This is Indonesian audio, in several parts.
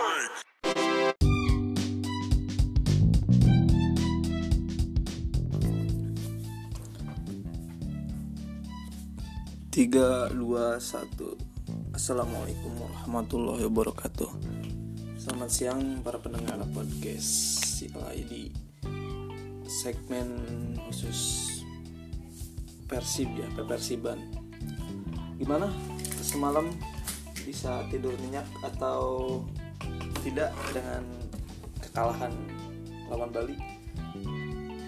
Tiga, dua, satu. Assalamualaikum warahmatullahi wabarakatuh. Selamat siang para pendengar podcast CLID Segmen khusus Persib ya, Persiban. Gimana? Semalam bisa tidur nyenyak atau tidak dengan kekalahan lawan Bali.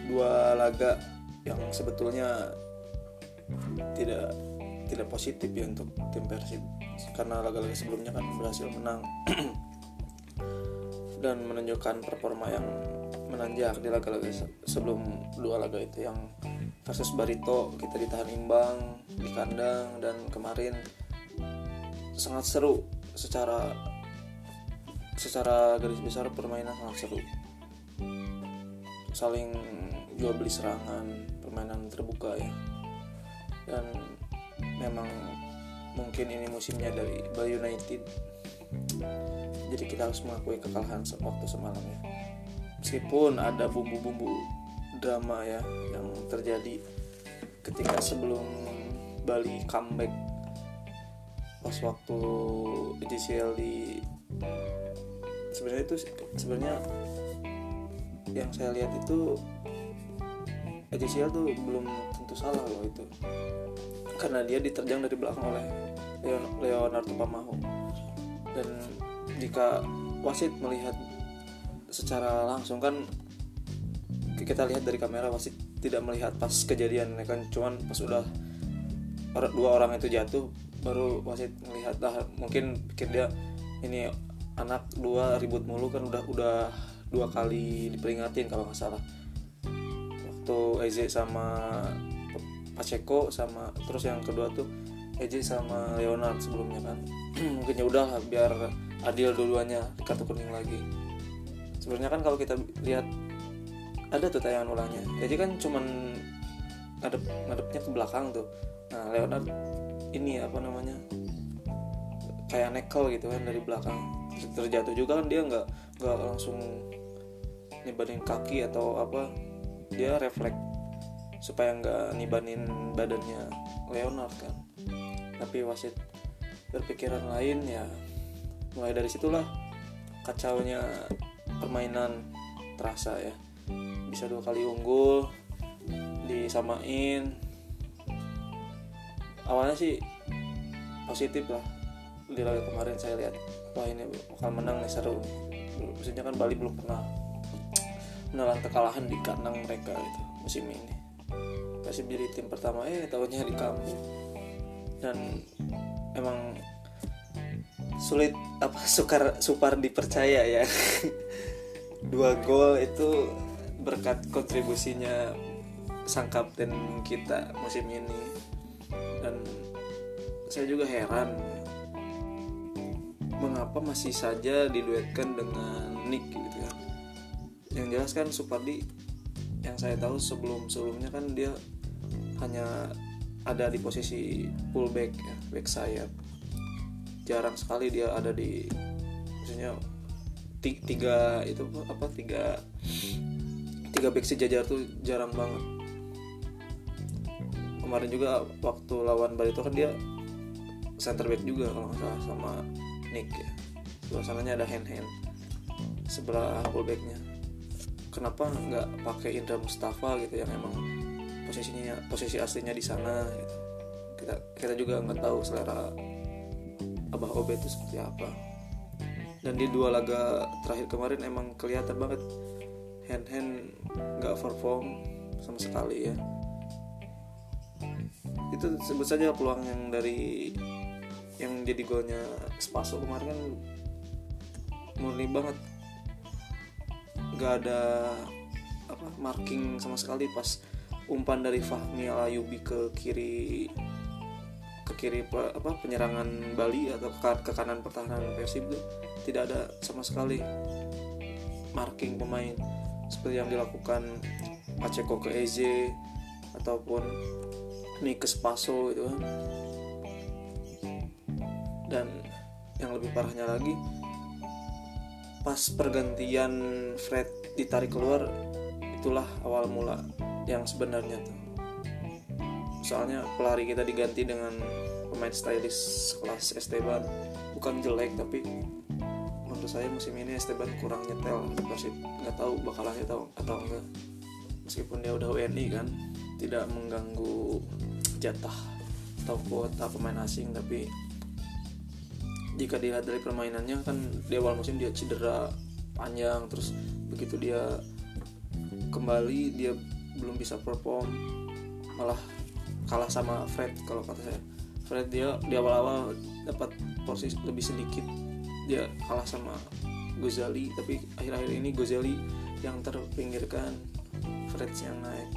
Dua laga yang sebetulnya tidak tidak positif ya untuk tim Persib. Karena laga-laga sebelumnya kan berhasil menang. Dan menunjukkan performa yang menanjak di laga-laga sebelum dua laga itu. Yang versus Barito kita ditahan imbang di kandang dan kemarin sangat seru secara secara garis besar permainan sangat seru. Saling jual beli serangan permainan terbuka ya. Dan memang mungkin ini musimnya dari Bali United. Jadi kita harus mengakui kekalahan waktu semalam ya. Meskipun ada bumbu-bumbu drama ya yang terjadi ketika sebelum Bali comeback pas waktu ECL di sebenarnya itu sebenarnya yang saya lihat itu ECL tuh belum tentu salah loh itu. Karena dia diterjang dari belakang oleh Leon, Leonardo Pamahu. Dan jika wasit melihat secara langsung kan kita lihat dari kamera wasit tidak melihat pas kejadian kan. Cuman pas udah dua orang itu jatuh baru wasit melihat lah. Mungkin pikir dia ini anak dua ribut mulu kan udah udah dua kali diperingatin kalau nggak salah. Waktu Eze sama Pacheco sama terus yang kedua tuh Eji sama Leonard sebelumnya kan. Mungkin ya udah biar adil duluannya kartu kuning lagi. Sebenarnya kan kalau kita lihat ada tuh tayangan ulangnya. Eji kan cuman ngadep ngadepnya ke belakang tuh. Nah Leonard ini apa namanya kayak nekel gitu kan dari belakang. Terjatuh juga kan dia nggak nggak langsung nibanin kaki atau apa. Dia refleks supaya nggak nibanin badannya Leonard kan. Tapi wasit berpikiran lain ya mulai dari situlah kacaunya permainan terasa ya. Bisa dua kali unggul disamain. Awalnya sih positif lah di laga kemarin saya lihat wah ini bakal menang nih seru. Maksudnya kan Bali belum pernah menelan kekalahan di kandang mereka itu musim ini. Persib jadi tim pertama eh tahunya di kampung. Dan emang sulit apa sukar supar dipercaya ya. Dua gol itu berkat kontribusinya sang kapten kita musim ini. Dan saya juga heran mengapa masih saja diduetkan dengan Nick gitu ya yang jelas kan Supardi yang saya tahu sebelum sebelumnya kan dia hanya ada di posisi fullback ya, back sayap. Jarang sekali dia ada di maksudnya tiga itu apa tiga tiga back sejajar tuh jarang banget. Kemarin juga waktu lawan Bali itu kan dia center back juga kalau nggak salah sama Nick ya. Suasananya ada hand hand sebelah fullbacknya. Kenapa nggak pakai Indra Mustafa gitu yang emang posisinya posisi aslinya di sana gitu. kita kita juga nggak tahu selera abah obe itu seperti apa dan di dua laga terakhir kemarin emang kelihatan banget hand hand nggak perform sama sekali ya itu sebut saja peluang yang dari yang jadi golnya Spaso kemarin kan murni banget. Nggak ada apa marking sama sekali pas umpan dari Fahmi Alayubi ke kiri ke kiri apa penyerangan Bali atau ke, ke kanan pertahanan Persib itu tidak ada sama sekali marking pemain. Seperti yang dilakukan Pacheco ke Eze ataupun Nikes Paso itu kan dan yang lebih parahnya lagi pas pergantian Fred ditarik keluar itulah awal mula yang sebenarnya tuh. Soalnya pelari kita diganti dengan pemain stylish kelas Esteban. Bukan jelek tapi menurut saya musim ini Esteban kurang nyetel di Persib nggak tahu bakalan nyetel atau enggak. Meskipun dia udah WNI kan tidak mengganggu jatah atau kuota pemain asing tapi jika dilihat dari permainannya kan di awal musim dia cedera panjang terus begitu dia kembali dia belum bisa perform malah kalah sama Fred kalau kata saya. Fred dia di awal-awal dapat posisi lebih sedikit dia kalah sama Gozali tapi akhir-akhir ini Gozali yang terpinggirkan Fred yang naik.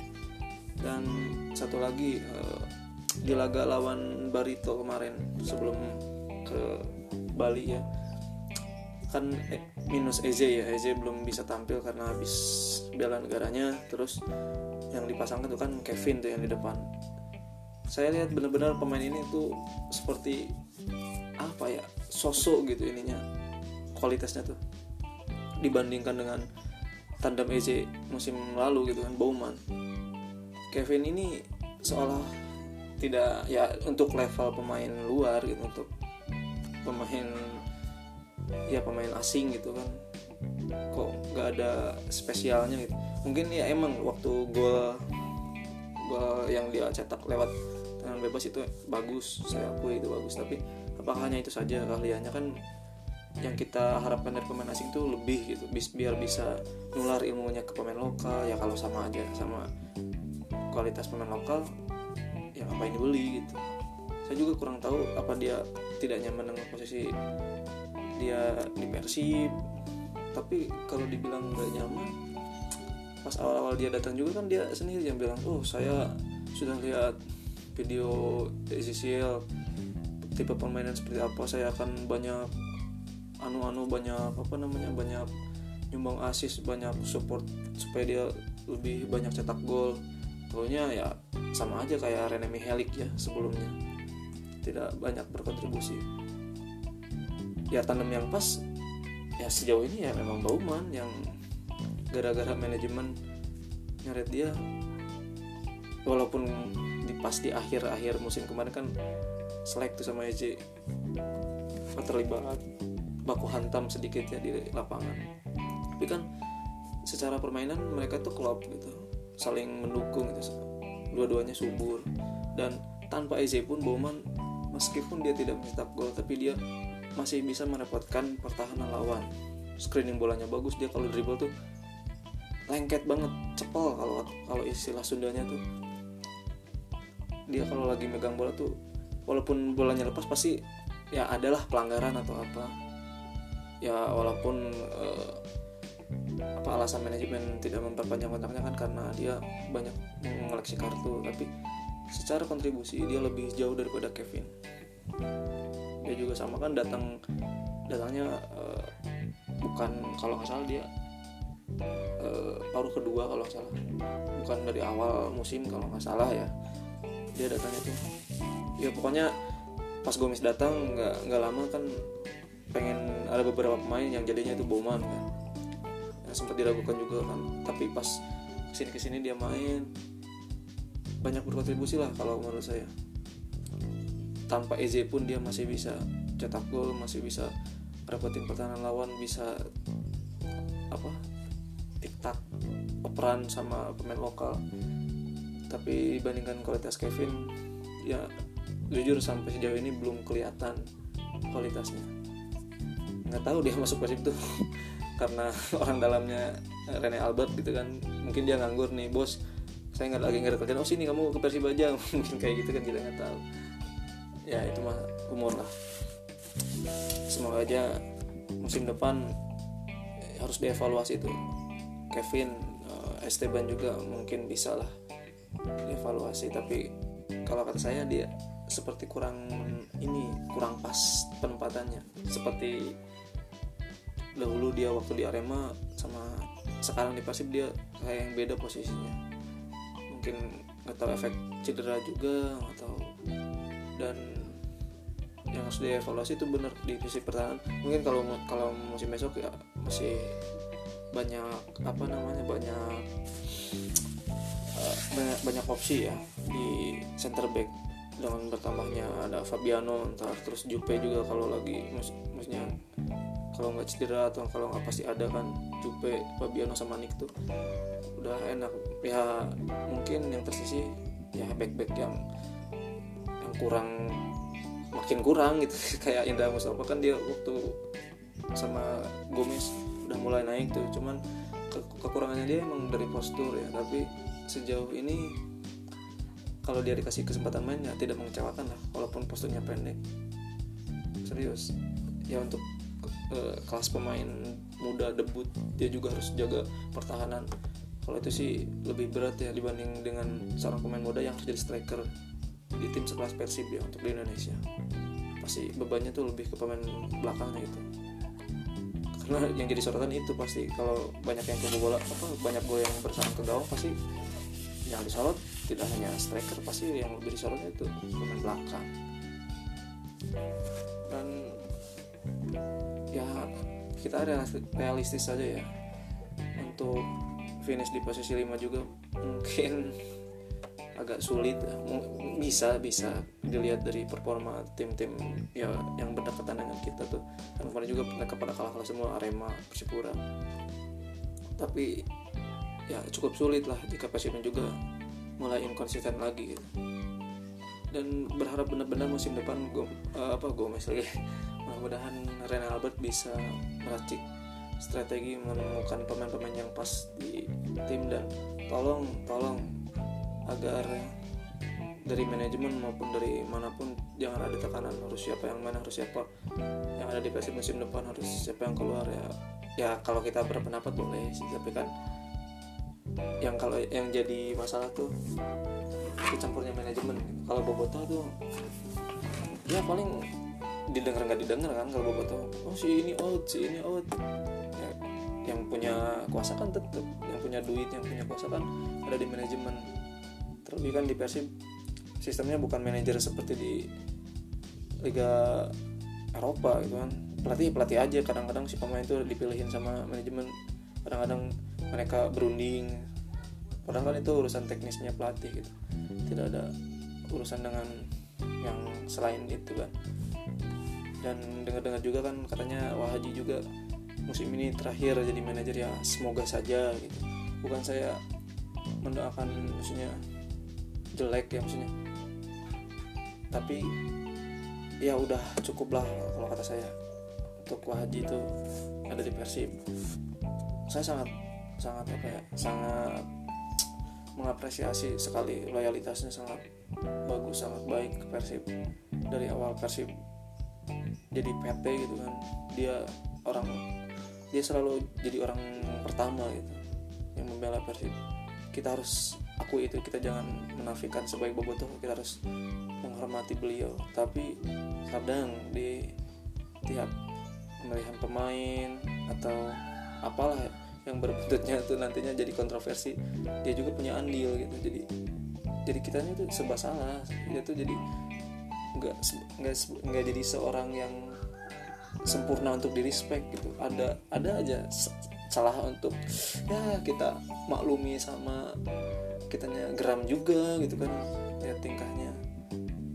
Dan satu lagi eh, di laga lawan Barito kemarin sebelum ke Bali ya. Kan eh, minus Eze ya. Eze belum bisa tampil karena habis bela negaranya. Terus yang dipasangkan tuh kan Kevin tuh yang di depan. Saya lihat benar-benar pemain ini tuh seperti apa ya? Sosok gitu ininya kualitasnya tuh. Dibandingkan dengan tandem Eze musim lalu gitu kan Bauman Kevin ini seolah tidak ya untuk level pemain luar gitu untuk pemain ya pemain asing gitu kan. Kok nggak ada spesialnya gitu. Mungkin ya emang waktu gol gol yang dia cetak lewat tangan bebas itu bagus saya akui itu bagus. Tapi apakah hanya itu saja keahliannya kan yang kita harapkan dari pemain asing itu lebih gitu. Biar bisa nular ilmunya ke pemain lokal. Ya kalau sama aja sama kualitas pemain lokal ya apa ini beli gitu. Saya juga kurang tahu apa dia tidak nyaman dengan posisi dia di Persib. Tapi kalau dibilang nggak nyaman pas awal-awal dia datang juga kan dia sendiri yang bilang oh saya sudah lihat video ECCL tipe permainan seperti apa saya akan banyak anu-anu banyak apa namanya banyak nyumbang asis banyak support supaya dia lebih banyak cetak gol. Golnya ya sama aja kayak Rene Mihelik ya sebelumnya tidak banyak berkontribusi. Ya tandem yang pas ya sejauh ini ya memang Bauman yang gara-gara manajemen nyeret dia. Walaupun di pas di akhir-akhir musim kemarin kan selek tuh sama EJ terlibat baku hantam sedikit ya di lapangan. Tapi kan secara permainan mereka tuh klop gitu. Saling mendukung gitu. Dua-duanya subur. Dan tanpa EJ pun Bowman meskipun dia tidak mencetak gol tapi dia masih bisa merepotkan pertahanan lawan. Screening bolanya bagus dia kalau dribble tuh lengket banget cepel kalau kalau istilah Sundanya tuh. Dia kalau lagi megang bola tuh walaupun bolanya lepas pasti ya adalah pelanggaran atau apa. Ya walaupun uh, apa alasan manajemen tidak memperpanjang kontraknya kan karena dia banyak mengoleksi kartu tapi secara kontribusi dia lebih jauh daripada Kevin. Dia juga sama kan datang datangnya uh, bukan kalau nggak salah dia uh, paruh kedua kalau nggak salah. Bukan dari awal musim kalau nggak salah ya. Dia datangnya tuh. Ya pokoknya pas Gomis datang nggak nggak lama kan pengen ada beberapa pemain yang jadinya itu Bowman kan. Yang sempat diragukan juga kan. Tapi pas ke sini ke sini dia main banyak berkontribusi lah kalau menurut saya. Tanpa Eze pun dia masih bisa cetak gol masih bisa repotin pertahanan lawan bisa apa tiktak operan sama pemain lokal. Tapi dibandingkan kualitas Kevin ya jujur sampai sejauh ini belum kelihatan kualitasnya. Nggak tahu dia masuk persib tuh karena orang dalamnya Rene Albert gitu kan. Mungkin dia nganggur nih bos saya nggak lagi nggak ada kerjaan. Oh sini kamu ke persib aja. Mungkin kayak gitu kan kita nggak tahu. Ya itu mah umur lah. Semoga aja musim depan harus dievaluasi tuh. Kevin Esteban juga mungkin bisa lah dievaluasi. Tapi kalau kata saya dia seperti kurang ini kurang pas penempatannya seperti dahulu dia waktu di Arema sama sekarang di Persib dia kayak yang beda posisinya mungkin nggak tahu efek cedera juga atau dan yang harus dievaluasi itu benar di sisi pertahanan. Mungkin kalau kalau musim besok ya masih banyak apa namanya banyak uh, banyak banyak opsi ya di center back. Dengan bertambahnya ada Fabiano ntar terus Jupe juga kalau lagi mus maksudnya kalau nggak cedera atau kalau nggak pasti ada kan Jupe Fabiano sama Nick tuh udah enak. Ya mungkin yang tersisi ya back back yang yang kurang makin kurang gitu. Kayak Indra Mustafa kan dia waktu sama Gomez udah mulai naik tuh. Cuman ke kekurangannya dia emang dari postur ya. Tapi sejauh ini kalau dia dikasih kesempatan main ya tidak mengecewakan lah walaupun posturnya pendek. Serius. Ya untuk kelas pemain muda debut dia juga harus jaga pertahanan. Kalau itu sih lebih berat ya dibanding dengan seorang pemain muda yang harus jadi striker di tim sekelas Persib ya untuk di Indonesia. Pasti bebannya tuh lebih ke pemain belakangnya gitu karena yang jadi sorotan itu pasti kalau banyak yang kebobolan apa banyak gol yang bersama ke gawang pasti yang disorot tidak hanya striker pasti yang lebih disorotnya itu pemain belakang. Dan kita realistis saja ya. Untuk finish di posisi 5 juga mungkin agak sulit. Bisa bisa dilihat dari performa tim-tim ya yang berdekatan dengan kita tuh. Kan kemarin juga mereka pada kalah kalah semua Arema Persipura. Tapi ya cukup sulit lah jika Persibnya juga mulai inkonsisten lagi. Dan berharap benar-benar musim depan gue uh, apa Gomez lagi mudah-mudahan Rene Albert bisa meracik strategi menemukan pemain-pemain yang pas di tim dan tolong tolong agar dari manajemen maupun dari mana pun jangan ada tekanan harus siapa yang mana harus siapa yang ada di Persib musim depan harus siapa yang keluar ya. Ya kalau kita berpendapat boleh sih tapi kan yang kalau yang jadi masalah tuh itu campurnya manajemen. Kalau Boboto tuh ya paling didengar nggak didengar kan kalau Boboto oh si ini out si ini out. Ya, yang punya kuasa kan tetap yang punya duit yang punya kuasa kan ada di manajemen. Terlebih kan di Persib sistemnya bukan manajer seperti di Liga Eropa gitu kan. Pelatih pelatih aja kadang-kadang si pemain itu dipilihin sama manajemen. Kadang-kadang mereka berunding. Padahal kan itu urusan teknisnya pelatih gitu. Tidak ada urusan dengan yang selain itu kan dan dengar-dengar juga kan katanya Wahaji juga musim ini terakhir jadi manajer ya semoga saja gitu. Bukan saya mendoakan maksudnya jelek ya maksudnya. Tapi ya udah cukup lah kalau kata saya. Untuk Wahaji itu ada di Persib. Saya sangat sangat apa ya sangat mengapresiasi sekali loyalitasnya sangat bagus sangat baik ke Persib. Dari awal Persib jadi PT gitu kan. Dia orang dia selalu jadi orang pertama gitu yang membela Persib. Kita harus aku itu kita jangan menafikan sebaik bobotoh kita harus menghormati beliau. Tapi kadang di tiap pemilihan pemain atau apalah ya, yang berbentuknya itu nantinya jadi kontroversi dia juga punya andil gitu. Jadi jadi kitanya tuh serba salah. Dia tuh jadi nggak nggak nggak jadi seorang yang sempurna untuk di respect gitu. Ada ada aja salah untuk ya kita maklumi sama kitanya geram juga gitu kan ya tingkahnya.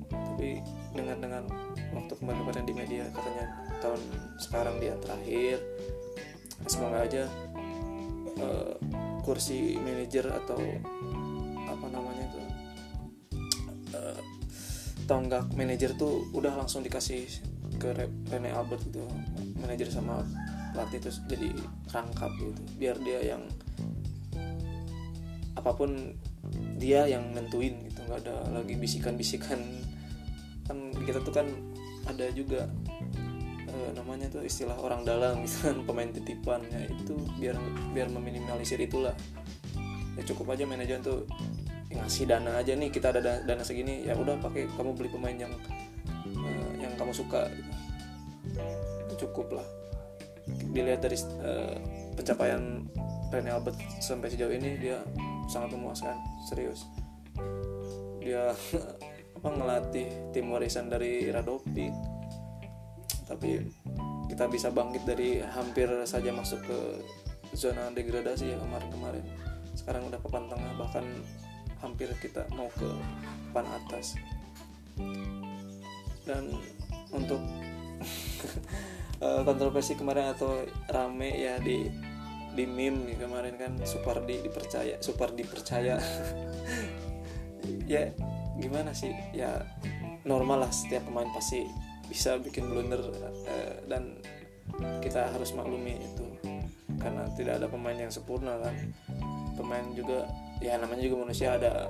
Tapi dengan dengan waktu kemarin-kemarin di media katanya tahun sekarang dia terakhir semoga aja uh, kursi manajer atau tonggak manajer tuh udah langsung dikasih ke Rene Albert gitu manajer sama pelatih terus jadi rangkap gitu. Biar dia yang apa pun dia yang nentuin gitu nggak ada lagi bisikan-bisikan. Kan kita tuh kan ada juga namanya tuh istilah orang dalam misalkan pemain titipan ya itu biar biar meminimalisir itulah. Ya cukup aja manajer tuh ngasih dana aja nih kita ada dana segini ya udah pakai kamu beli pemain yang uh, yang kamu suka itu cukup lah. Dilihat dari uh, pencapaian Rene Albert sampai sejauh ini dia sangat memuaskan serius. Dia apa ngelatih tim warisan dari Radopik tapi kita bisa bangkit dari hampir saja masuk ke zona degradasi ya kemarin-kemarin. Sekarang udah papan tengah bahkan hampir kita mau ke papan atas. Dan untuk eh, kontroversi kemarin atau rame ya di di meme kemarin kan Supardi dipercaya super dipercaya ya gimana sih? Ya normal lah setiap pemain pasti bisa bikin blunder uh, dan kita harus maklumi itu. Karena tidak ada pemain yang sempurna kan. Pemain juga ya namanya juga manusia ada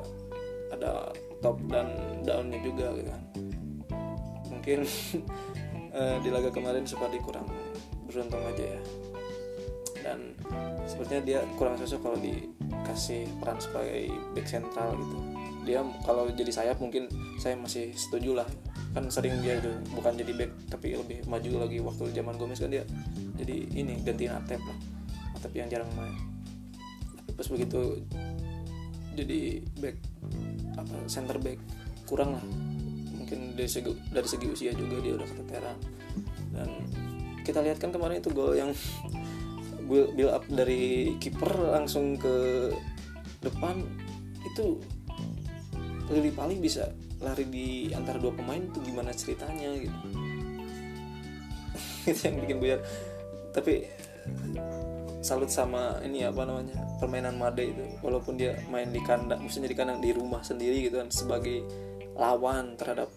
ada top dan downnya juga gitu kan. Mungkin uh, di laga kemarin Supardi kurang beruntung aja ya. Dan sepertinya dia kurang cocok kalau dikasih peran sebagai back sentral gitu. Dia kalau jadi sayap mungkin saya masih setuju lah. Kan sering dia itu bukan jadi back tapi lebih maju lagi waktu zaman Gomez kan dia jadi ini gantiin Atep lah. Atep yang jarang main. Pas begitu jadi back apa center back kurang lah. Mungkin dari segi dari segi usia juga dia udah keteteran. Dan kita lihat kan kemarin itu gol yang build up dari kiper langsung ke depan itu Lili paling bisa lari di antara dua pemain itu gimana ceritanya gitu. Itu yang bikin buyar tapi salut sama ini apa namanya permainan Made itu. Walaupun dia main di kandang maksudnya di kandang di rumah sendiri gitu kan sebagai lawan terhadap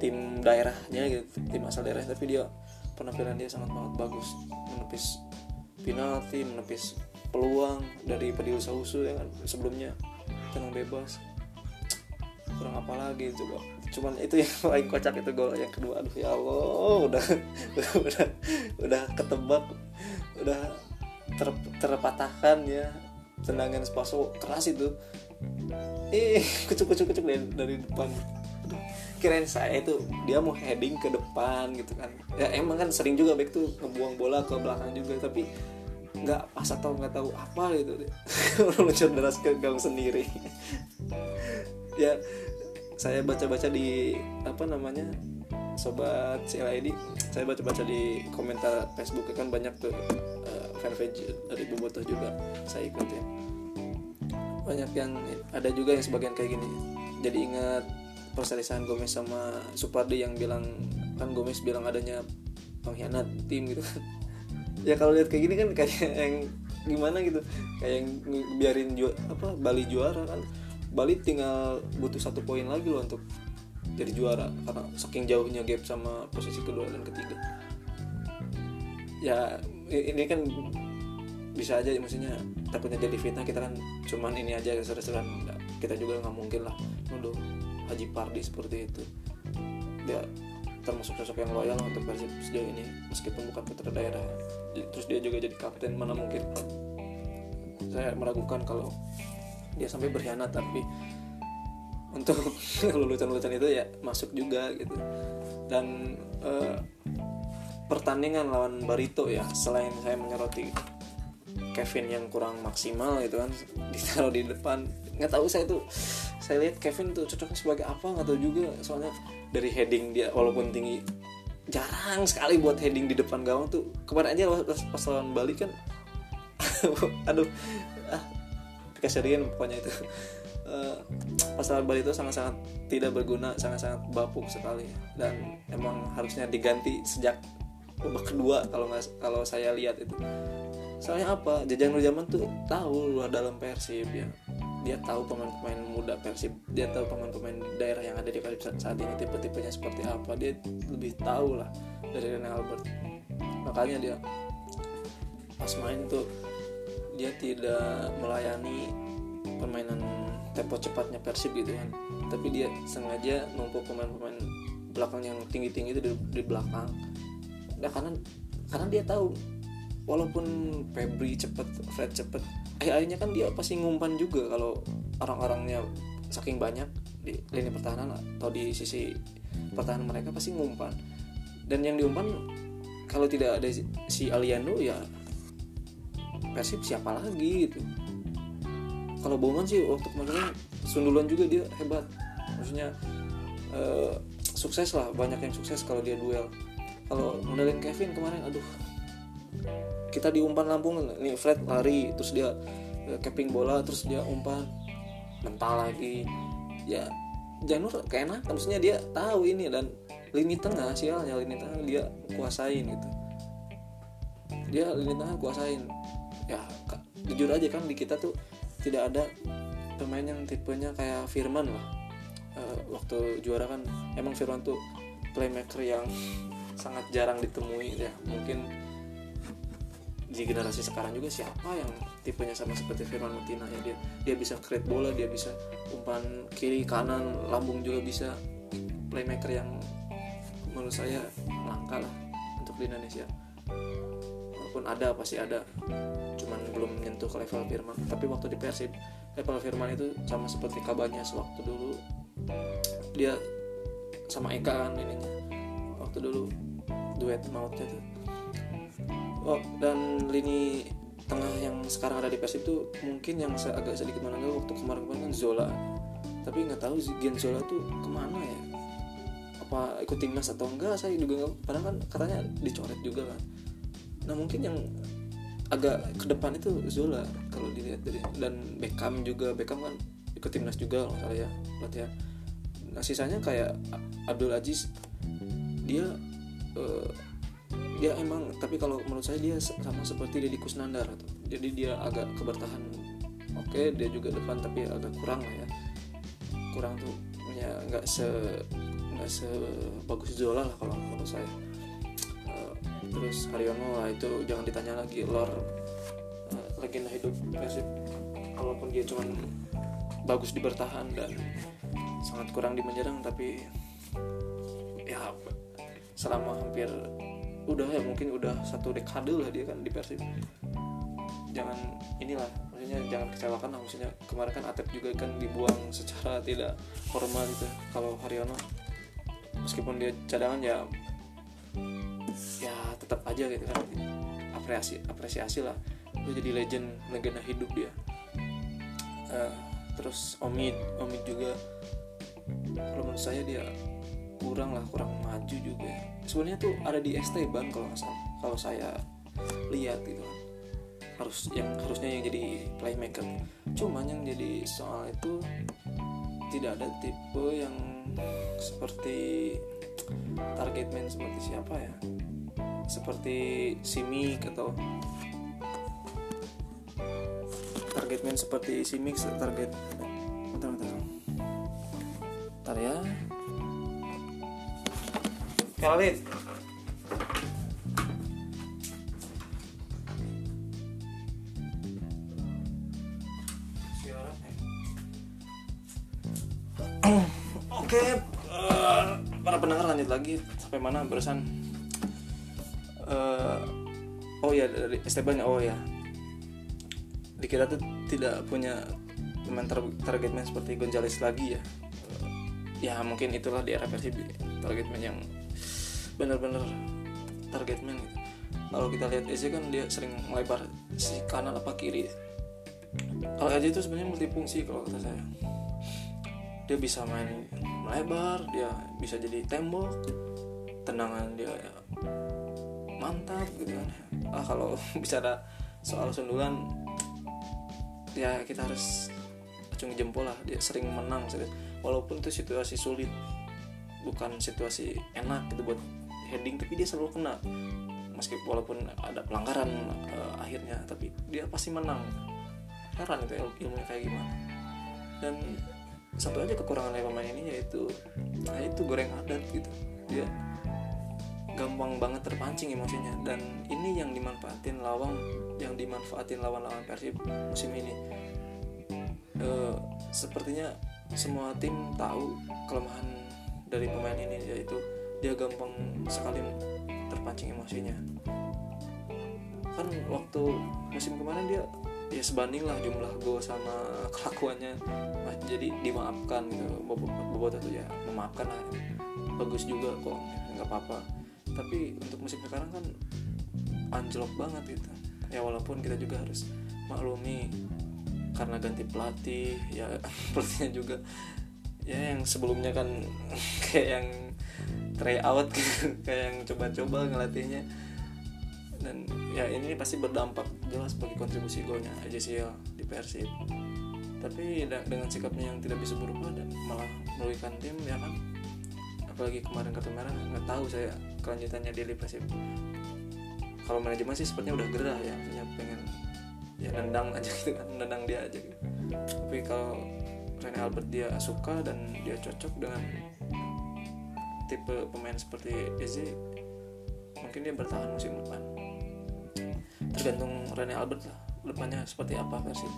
tim daerahnya gitu tim asal daerah. Tapi dia penampilan dia sangat banget bagus. Menepis penalti menepis peluang dari Pedil Sausu ya kan sebelumnya tenang bebas. Kurang apa lagi coba. Cuman itu yang paling kocak itu gol yang kedua. Aduh ya Allah udah udah udah ketebak. Udah ter, terpatahkan ya tendangan Spaso keras itu. Eh kucuk kucuk kucuk dari, dari depan. Kirain saya itu dia mau heading ke depan gitu kan. Ya emang kan sering juga back tuh ngebuang bola ke belakang juga tapi nggak pas atau nggak tahu apa gitu. Meluncur deras ke gawang sendiri. Ya saya baca-baca di apa namanya sobat CLID saya baca-baca di komentar Facebook kan banyak tuh. uh, fanpage dari Bobotoh juga saya ikut ya. Banyak yang ada juga yang sebagian kayak gini. Jadi ingat perselisahan Gomez sama Supardi yang bilang kan Gomez bilang adanya pengkhianat tim gitu. Ya kalau lihat kayak gini kan kayak yang gimana gitu. Kayak yang biarin ju apa Bali juara kan. Bali tinggal butuh satu poin lagi loh untuk jadi juara karena saking jauhnya gap sama posisi kedua dan ketiga. Ya ini kan bisa aja maksudnya takutnya jadi fitnah kita kan cuman ini aja seru-seruan kita juga nggak mungkin lah. Nuduh Haji Pardi seperti itu. Dia termasuk sosok yang loyal untuk Persib sejauh ini meskipun bukan putra daerah. Terus dia juga jadi kapten mana mungkin. Saya meragukan kalau dia sampai berkhianat tapi untuk lulusan-lulusan itu ya masuk juga gitu. Dan uh, pertandingan lawan Barito ya selain saya menyoroti Kevin yang kurang maksimal gitu kan ditaruh di depan. Nggak tahu saya tuh saya lihat Kevin tuh cocoknya sebagai apa nggak tahu juga. Soalnya dari heading dia walaupun tinggi jarang sekali buat heading di depan gawang tuh. Kemarin aja pas, pas lawan Bali kan aduh ah keserian pokoknya itu. Uh, pas lawan Bali itu sangat-sangat tidak berguna sangat-sangat bapuk sekali. Dan emang harusnya diganti sejak babak kedua kalau nggak kalau saya lihat itu. Soalnya apa? Jajang Nurjaman tuh tahu luar dalam Persib ya. Dia tahu pemain-pemain muda Persib. Dia tahu pemain-pemain daerah yang ada di Persib saat ini tipe-tipenya seperti apa. Dia lebih tahu lah dari Rene Albert. Makanya dia pas main tuh dia tidak melayani permainan tempo cepatnya Persib gitu kan. Tapi dia sengaja numpuk pemain-pemain belakang yang tinggi-tinggi itu di, di belakang nah karena karena dia tahu. Walaupun Febri cepet Fred cepet akhirnya kan dia pasti ngumpan juga kalau orang-orangnya saking banyak di lini pertahanan atau di sisi pertahanan mereka pasti ngumpan. Dan yang diumpan kalau tidak ada si Aliando ya Persib siapa lagi gitu. Kalau Bowman sih waktu kemarin sundulan juga dia hebat. Maksudnya uh, sukses lah banyak yang sukses kalau dia duel kalau modelin Kevin kemarin aduh. Kita di umpan Lampung nih Fred lari terus dia eh, capping bola terus dia umpan. Mental lagi. Ya Janur keenakan maksudnya dia tahu ini dan lini tengah sialnya lini tengah dia kuasain gitu. Dia lini tengah kuasain. Ya jujur aja kan di kita tuh tidak ada pemain yang tipenya kayak Firman lah. Uh, waktu juara kan emang Firman tuh playmaker yang sangat jarang ditemui ya. Mungkin di generasi sekarang juga siapa yang tipenya sama seperti Firman Mutina ya dia dia bisa create bola dia bisa umpan kiri kanan lambung juga bisa. Playmaker yang menurut saya langka lah untuk di Indonesia. Walaupun ada pasti ada. Cuman belum menyentuh ke level Firman. Tapi waktu di Persib level Firman itu sama seperti kabarnya sewaktu dulu. Dia sama Eka kan ininya waktu dulu duet mautnya tuh. Oh, dan lini tengah yang sekarang ada di Persib itu mungkin yang agak sedikit mana waktu kemarin-kemarin kan Zola. Tapi nggak tahu Gian Zola tuh ke mana ya? Apa ikut timnas atau enggak? Saya juga nggak padahal kan katanya dicoret juga kan. Nah mungkin yang agak ke depan itu Zola kalau dilihat dari dan Beckham juga. Beckham kan ikut timnas juga loh saya berarti ya. Nah sisanya kayak Abdul Aziz dia uh, dia emang tapi kalau menurut saya dia sama seperti Deddy Kusnandar jadi dia agak kebertahan oke dia juga depan tapi agak kurang lah ya. Kurang tuh ya nggak se nggak sebagus Zola lah kalau menurut saya. Uh, terus Haryono lah itu jangan ditanya lagi lor uh, legenda hidup Persib. Walaupun dia cuman bagus di bertahan dan sangat kurang di menyerang tapi ya selama hampir udah ya mungkin udah satu dekade lah dia kan di Persib. Jangan inilah maksudnya jangan kecewakan lah maksudnya kemarin kan Atep juga kan dibuang secara tidak formal gitu kalau Haryono. Meskipun dia cadangan ya ya tetap aja gitu kan. Apresiasi apresiasi lah. Dia jadi legend legenda hidup dia. Uh, terus Omid Omid juga kalau menurut saya dia kurang lah kurang maju juga ya. sebenarnya tuh ada di Esteban kalau nggak salah kalau saya lihat gitu kan. Harus yang harusnya yang jadi playmaker. Cuman yang jadi soal itu tidak ada tipe yang seperti target man seperti siapa ya. Seperti Simic atau target man seperti Simic target bentar bentar bentar. Ya Khalid Oke, uh, para pendengar lanjut lagi sampai mana barusan? Uh, oh ya dari Esteban oh ya. Di kita tuh tidak punya pemain target man seperti Gonzales lagi ya. Uh, ya mungkin itulah di era versi target man yang bener-bener target man gitu. kalau kita lihat Eze kan dia sering melebar si kanan apa kiri. Kalau Eze itu sebenarnya multifungsi kalau kata saya. Dia bisa main melebar dia bisa jadi tembok tendangan dia ya, mantap gitu kan. Ah kalau bicara soal sundulan ya kita harus acungi jempol lah. Dia sering menang walaupun itu situasi sulit bukan situasi enak gitu buat heading tapi dia selalu kena. Meskipun walaupun ada pelanggaran uh, akhirnya tapi dia pasti menang. Heran itu ilmunya kayak gimana. Dan satu aja kekurangan dari pemain ini yaitu nah itu goreng adat gitu. Dia gampang banget terpancing emosinya. Dan ini yang dimanfaatin lawang yang dimanfaatin lawan-lawan Persib musim ini. E, sepertinya semua tim tahu kelemahan dari pemain ini yaitu dia gampang sekali terpancing emosinya. Kan waktu musim kemarin dia ya sebanding lah jumlah gol sama kelakuannya. Nah, jadi dimaafkan gitu. Bobot itu ya memaafkan lah. Bagus juga kok nggak apa-apa. Tapi untuk musim sekarang kan anjlok banget gitu. Ya walaupun kita juga harus maklumi karena ganti pelatih ya pelatihnya juga. Ya yang sebelumnya kan kayak yang tryout gitu. Kayak yang coba-coba ngelatihnya. Dan ya ini pasti berdampak jelas bagi kontribusi golnya AJCL di Persib tapi dengan sikapnya yang tidak bisa berubah dan malah merugikan tim ya kan? Apalagi kemarin kartu merah nggak tahu saya kelanjutannya di Persib kalau manajemen sih sepertinya udah gerah ya maksudnya pengen ya nendang aja gitu kan nendang dia aja gitu. Tapi kalau Rene Albert dia suka dan dia cocok dengan tipe pemain seperti Eze mungkin dia bertahan musim depan. Tergantung Rene Albert lah depannya seperti apa versi.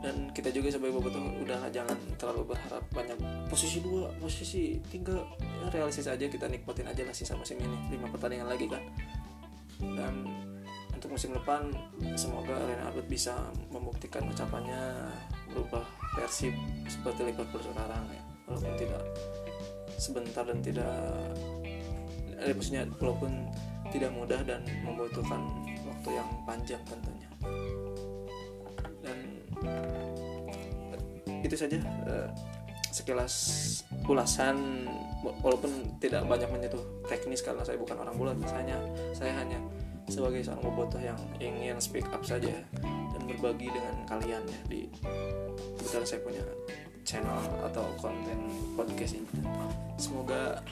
Dan kita juga sebagai bobotoh udah jangan terlalu berharap banyak posisi dua posisi tiga ya realistis aja kita nikmatin aja lah sisa musim ini. Lima pertandingan lagi kan. Dan untuk musim depan semoga Rene Albert bisa membuktikan ucapannya berubah Persib seperti Liverpool sekarang ya. Walaupun tidak sebentar dan tidak eh, maksudnya walaupun tidak mudah dan membutuhkan waktu yang panjang tentunya. Itu saja uh, sekilas ulasan walaupun tidak banyak menyentuh teknis karena saya bukan orang bulat hanya saya hanya sebagai seorang bobotoh yang ingin speak up saja dan berbagi dengan kalian ya di kebetulan saya punya channel atau konten podcast ini. Semoga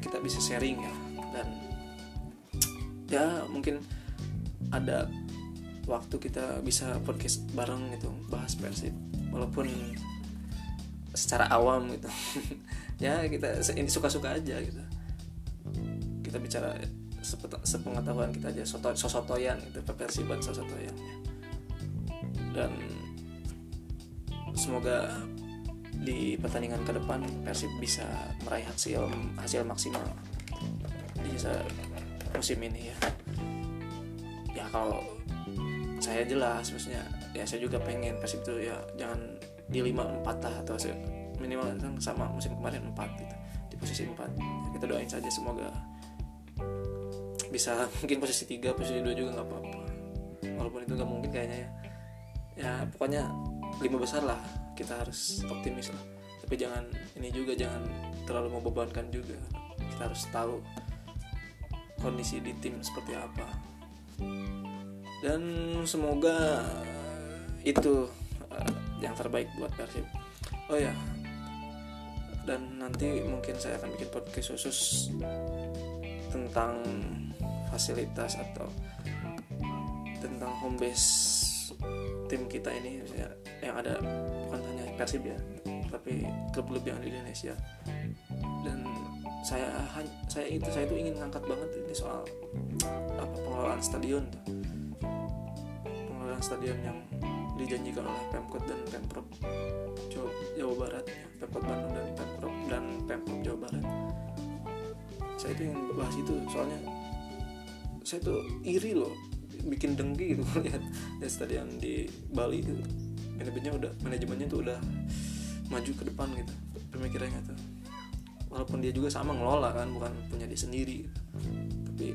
kita bisa sharing ya. Dan ya mungkin ada waktu kita bisa podcast bareng gitu bahas persib. Walaupun secara awam gitu. Ya kita ini suka-suka aja gitu. Kita bicara sepengetahuan kita aja soto, sosotoyan gitu persiban sosotoyan. Ya. dan semoga di pertandingan ke depan Persib bisa meraih hasil hasil maksimal di musim ini ya. Ya kalau saya jelas maksudnya ya saya juga pengen Persib itu ya jangan di lima empat lah atau minimal sama musim kemarin empat gitu di posisi empat. Ya, kita doain saja semoga bisa mungkin posisi tiga posisi dua juga nggak apa-apa. Walaupun itu nggak mungkin kayaknya ya. Ya pokoknya lima besar lah kita harus optimis lah. Tapi jangan ini juga jangan terlalu membebankan juga. Kita harus tahu kondisi di tim seperti apa. Dan semoga itu uh, yang terbaik buat Persib. Oh ya dan nanti mungkin saya akan bikin podcast khusus tentang fasilitas atau tentang home base tim kita ini ya, yang ada Persib ya tapi klub-klub yang di Indonesia. Dan saya saya itu saya itu ingin ngangkat banget ini soal apa pengelolaan stadion tuh. Stadion yang dijanjikan oleh Pemkot dan Pemprov Jawa, Jawa Barat ya. Pemkot Bandung dan Pemprov dan Pemprov Jawa Barat. Saya itu yang bahas itu soalnya saya tuh iri loh bikin dengki gitu lihat ya stadion di Bali itu manajemennya udah manajemennya tuh udah maju ke depan gitu. Pemikirannya tuh. Walaupun dia juga sama ngelola kan bukan punya dia sendiri gitu. tapi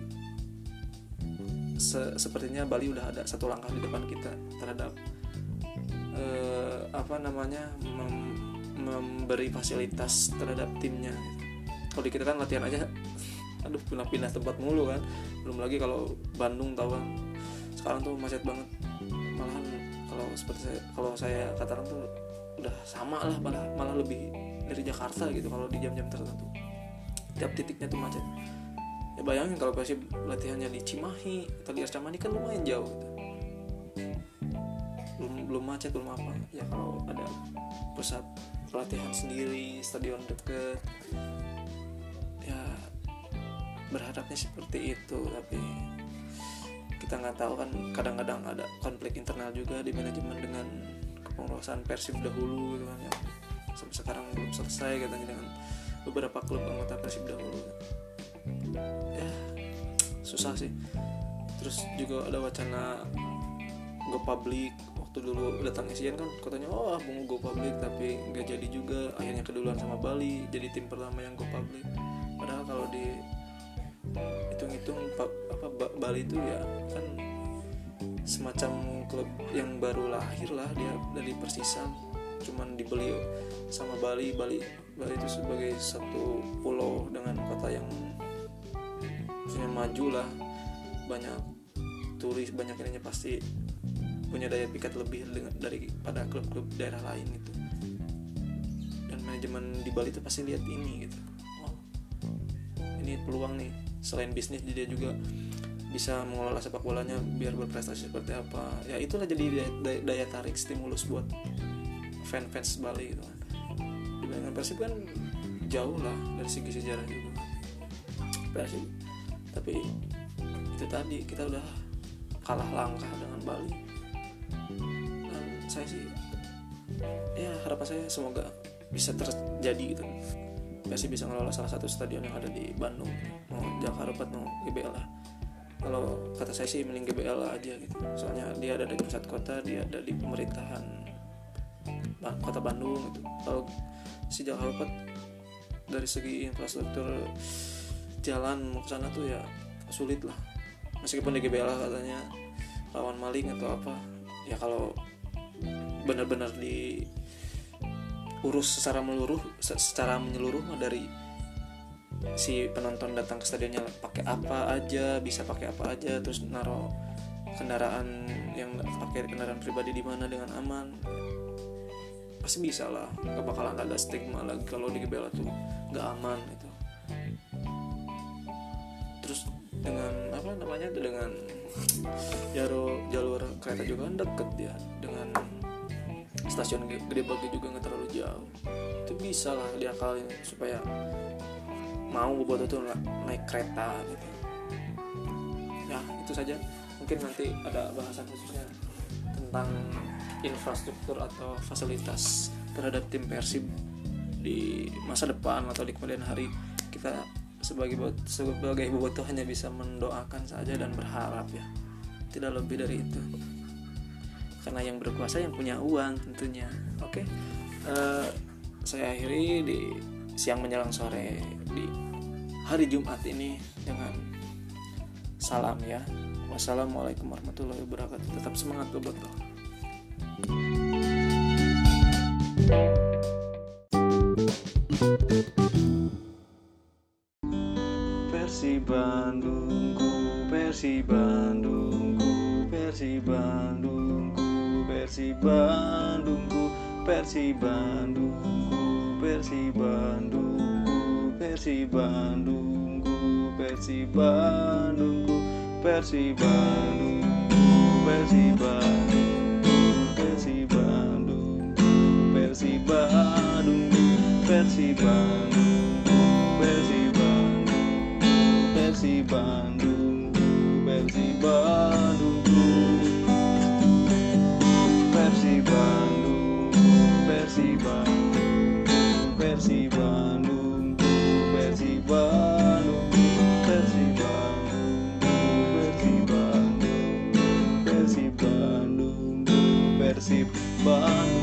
se sepertinya Bali udah ada satu langkah di depan kita terhadap uh, apa namanya mem memberi fasilitas terhadap timnya kalau di kita kan latihan aja aduh pindah-pindah tempat mulu kan. Belum lagi kalau Bandung tahu kan. Sekarang tuh macet banget kalau seperti saya kalau saya katakan tuh udah sama lah malah malah lebih dari Jakarta gitu kalau di jam-jam tertentu. Tiap titiknya tuh macet. Ya bayangin kalau Persib latihannya di Cimahi atau di Arcamani kan lumayan jauh gitu. belum belum macet belum apa. Ya kalau ada pusat pelatihan sendiri stadion deket ya berharapnya seperti itu tapi kita nggak tahu kan kadang-kadang ada konflik internal juga di manajemen dengan kepengurusan Persib dahulu gitu kan ya sampai sekarang belum selesai katanya dengan beberapa klub anggota Persib dahulu. Ya susah sih. Terus juga ada wacana go public waktu dulu datang Asian kan katanya oh mau go public tapi nggak jadi juga. Akhirnya keduluan sama Bali jadi tim pertama yang go public. Padahal kalau di hitung-hitung apa Bali itu ya semacam klub yang baru lahir lah dia dari Persisan cuman dibeli sama Bali. Bali Bali itu sebagai satu pulau dengan kota yang maksudnya maju lah. Banyak turis banyak ininya pasti punya daya pikat lebih dengan daripada klub-klub daerah lain itu dan manajemen di Bali itu pasti lihat ini gitu. Oh ini peluang nih. Selain bisnis dia juga bisa mengelola sepak bolanya biar berprestasi seperti apa. Ya itulah jadi daya, daya, tarik stimulus buat fans-fans Bali gitu. Kan dibandingkan Persib kan jauh lah dari segi sejarah juga. Persib tapi itu tadi kita udah kalah langkah dengan Bali. Dan saya sih ya harapan saya semoga bisa terjadi gitu. Persib bisa ngelola salah satu stadion yang ada di Bandung mau Jakarta mau GBL lah kalau kata saya sih mending GBL aja gitu. Soalnya dia ada di pusat kota dia ada di pemerintahan kota Bandung gitu. Kalau si Jakarta dari segi infrastruktur jalan mau ke sana tuh ya sulit lah. Meskipun di GBL katanya lawan maling atau apa ya kalau benar-benar di urus secara meluruh secara menyeluruh dari si penonton datang ke stadionnya pakai apa aja? Bisa pakai apa aja? Terus naro kendaraan yang pakai kendaraan pribadi di mana dengan aman. Pasti bisa lah gak bakalan ada stigma lagi kalau di GBL tuh gak aman itu terus dengan apa namanya dengan jalur jalur kereta juga kan deket ya dengan stasiun gede bagi juga nggak terlalu jauh. Itu bisa lah diakalin supaya mau buat itu naik kereta gitu. Ya itu saja. Mungkin nanti ada bahasan khususnya tentang infrastruktur atau fasilitas terhadap tim Persib di masa depan atau di kemudian hari. Kita sebagai sebagai bobotoh hanya bisa mendoakan saja dan berharap ya. Tidak lebih dari itu. Karena yang berkuasa yang punya uang tentunya. Oke okay? uh, eh, saya akhiri di siang menjelang sore di hari Jumat ini dengan salam ya. Wassalamualaikum warahmatullahi wabarakatuh. Tetap semangat bobotoh. Versi Bandungku, versi Bandungku, versi Bandungku, versi Bandungku, versi Bandungku, versi Bandungku versi Bandungku versi Bandungku versi Bandungku versi Bandungku versi Bandungku versi Bandungku versi Bandungku versi Bandungku versi Bandungku versi Bandungku versi Bandung versi Bandung Bandung Bandung